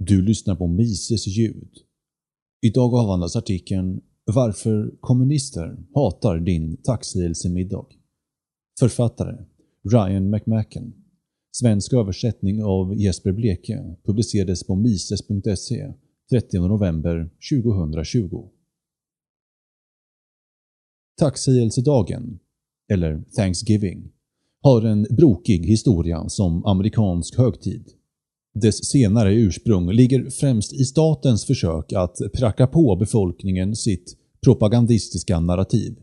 Du lyssnar på Mises ljud. Idag avhandlas artikeln “Varför kommunister hatar din taxihälsemiddag”. Författare Ryan McMacken. Svensk översättning av Jesper Bleke publicerades på mises.se 30 november 2020. Taxihälsedagen, eller Thanksgiving, har en brokig historia som amerikansk högtid. Dess senare ursprung ligger främst i statens försök att pracka på befolkningen sitt propagandistiska narrativ.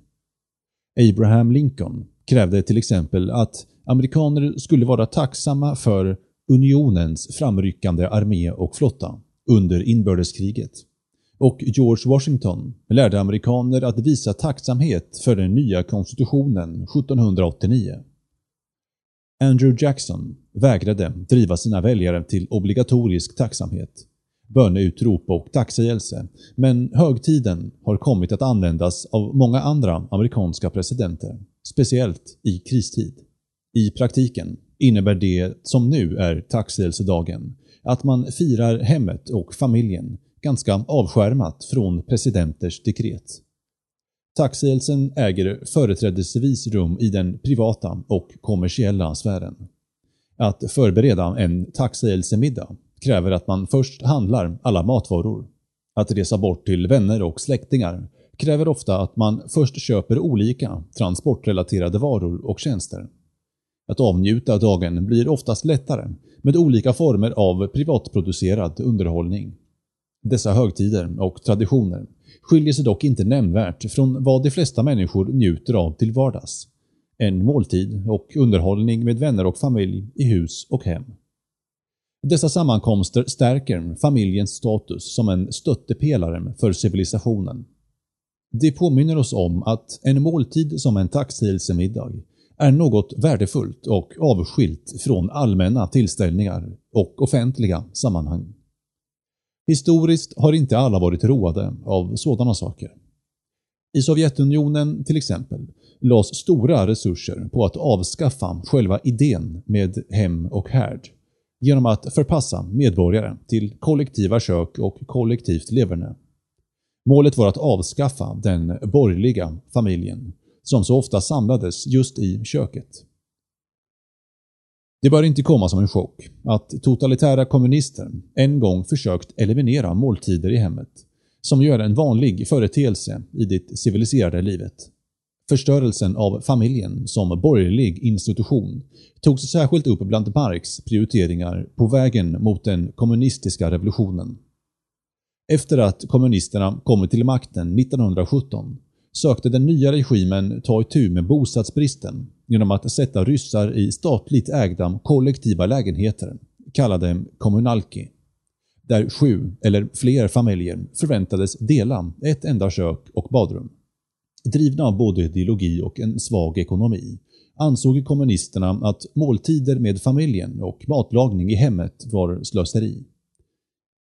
Abraham Lincoln krävde till exempel att amerikaner skulle vara tacksamma för unionens framryckande armé och flotta under inbördeskriget. Och George Washington lärde amerikaner att visa tacksamhet för den nya konstitutionen 1789. Andrew Jackson vägrade driva sina väljare till obligatorisk tacksamhet, böneutrop och tacksägelse, men högtiden har kommit att användas av många andra amerikanska presidenter, speciellt i kristid. I praktiken innebär det som nu är tacksägelsedagen att man firar hemmet och familjen ganska avskärmat från presidenters dekret. Taxielsen äger företrädesvis rum i den privata och kommersiella sfären. Att förbereda en taxielsemiddag kräver att man först handlar alla matvaror. Att resa bort till vänner och släktingar kräver ofta att man först köper olika transportrelaterade varor och tjänster. Att avnjuta dagen blir oftast lättare med olika former av privatproducerad underhållning. Dessa högtider och traditioner skiljer sig dock inte nämnvärt från vad de flesta människor njuter av till vardags. En måltid och underhållning med vänner och familj i hus och hem. Dessa sammankomster stärker familjens status som en stöttepelare för civilisationen. Det påminner oss om att en måltid som en tacksägelsemiddag är något värdefullt och avskilt från allmänna tillställningar och offentliga sammanhang. Historiskt har inte alla varit roade av sådana saker. I Sovjetunionen till exempel lades stora resurser på att avskaffa själva idén med hem och härd genom att förpassa medborgare till kollektiva kök och kollektivt leverne. Målet var att avskaffa den borgerliga familjen som så ofta samlades just i köket. Det bör inte komma som en chock att totalitära kommunister en gång försökt eliminera måltider i hemmet, som ju är en vanlig företeelse i det civiliserade livet. Förstörelsen av familjen som borgerlig institution togs särskilt upp bland Marx prioriteringar på vägen mot den kommunistiska revolutionen. Efter att kommunisterna kommit till makten 1917 sökte den nya regimen ta itu med bostadsbristen genom att sätta ryssar i statligt ägda kollektiva lägenheter, kallade kommunalki, där sju eller fler familjer förväntades dela ett enda kök och badrum. Drivna av både ideologi och en svag ekonomi ansåg kommunisterna att måltider med familjen och matlagning i hemmet var slöseri.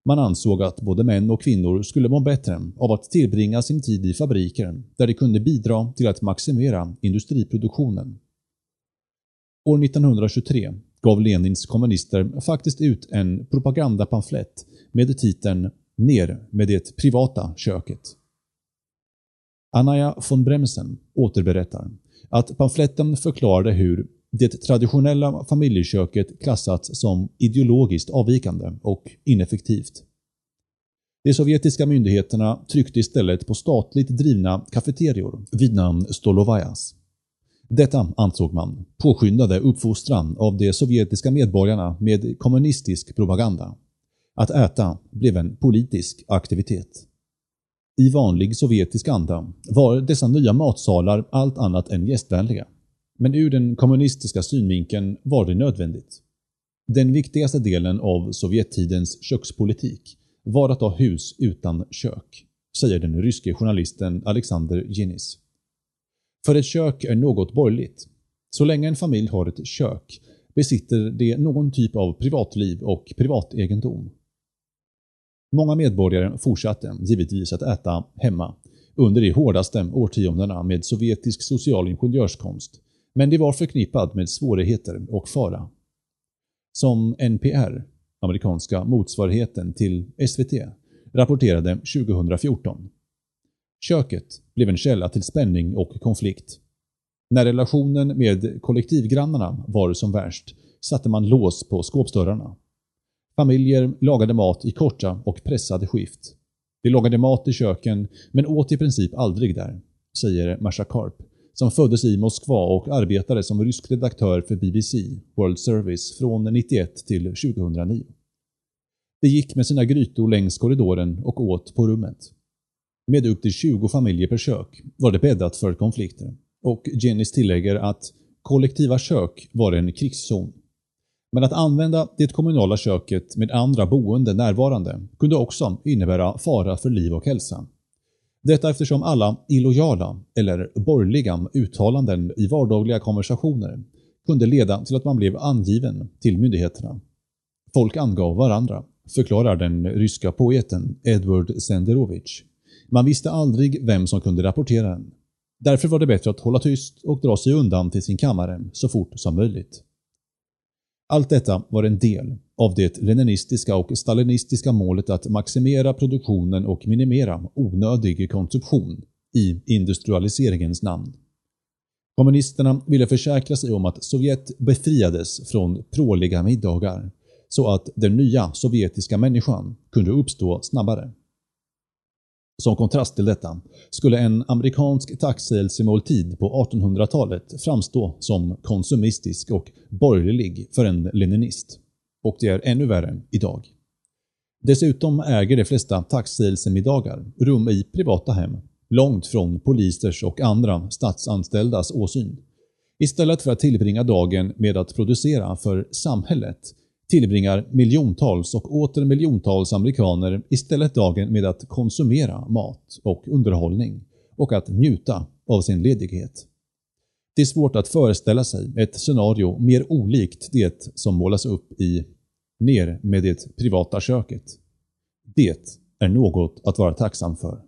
Man ansåg att både män och kvinnor skulle må bättre av att tillbringa sin tid i fabriker där de kunde bidra till att maximera industriproduktionen. År 1923 gav Lenins kommunister faktiskt ut en propagandapamflett med titeln “Ner med det privata köket”. Anaya von Bremsen återberättar att pamfletten förklarade hur det traditionella familjeköket klassats som ideologiskt avvikande och ineffektivt. De sovjetiska myndigheterna tryckte istället på statligt drivna kafeterior vid namn Stolovajas. Detta, ansåg man, påskyndade uppfostran av de sovjetiska medborgarna med kommunistisk propaganda. Att äta blev en politisk aktivitet. I vanlig sovjetisk anda var dessa nya matsalar allt annat än gästvänliga. Men ur den kommunistiska synvinkeln var det nödvändigt. Den viktigaste delen av Sovjettidens kökspolitik var att ha hus utan kök, säger den ryske journalisten Alexander Ginis. För ett kök är något borgerligt. Så länge en familj har ett kök besitter det någon typ av privatliv och privategendom. Många medborgare fortsatte givetvis att äta hemma under de hårdaste årtiondena med sovjetisk social ingenjörskonst men det var förknippat med svårigheter och fara. Som NPR, amerikanska motsvarigheten till SVT, rapporterade 2014. Köket blev en källa till spänning och konflikt. När relationen med kollektivgrannarna var som värst satte man lås på skåpsdörrarna. Familjer lagade mat i korta och pressade skift. De lagade mat i köken men åt i princip aldrig där, säger Masha Karp, som föddes i Moskva och arbetade som rysk redaktör för BBC World Service från 91 till 2009. De gick med sina grytor längs korridoren och åt på rummet. Med upp till 20 familjer per kök var det bäddat för konflikter och Jennys tillägger att kollektiva kök var en krigszon. Men att använda det kommunala köket med andra boende närvarande kunde också innebära fara för liv och hälsa. Detta eftersom alla illojala eller borgerliga uttalanden i vardagliga konversationer kunde leda till att man blev angiven till myndigheterna. Folk angav varandra, förklarar den ryska poeten Edward Senderovich. Man visste aldrig vem som kunde rapportera den. Därför var det bättre att hålla tyst och dra sig undan till sin kammare så fort som möjligt. Allt detta var en del av det leninistiska och stalinistiska målet att maximera produktionen och minimera onödig konsumtion i industrialiseringens namn. Kommunisterna ville försäkra sig om att Sovjet befriades från pråliga middagar så att den nya sovjetiska människan kunde uppstå snabbare. Som kontrast till detta skulle en amerikansk tacksägelsemåltid på 1800-talet framstå som konsumistisk och borgerlig för en leninist. Och det är ännu värre idag. Dessutom äger de flesta tacksägelsemiddagar rum i privata hem, långt från polisers och andra statsanställdas åsyn. Istället för att tillbringa dagen med att producera för samhället tillbringar miljontals och åter miljontals amerikaner istället dagen med att konsumera mat och underhållning och att njuta av sin ledighet. Det är svårt att föreställa sig ett scenario mer olikt det som målas upp i Ner med det privata köket. Det är något att vara tacksam för.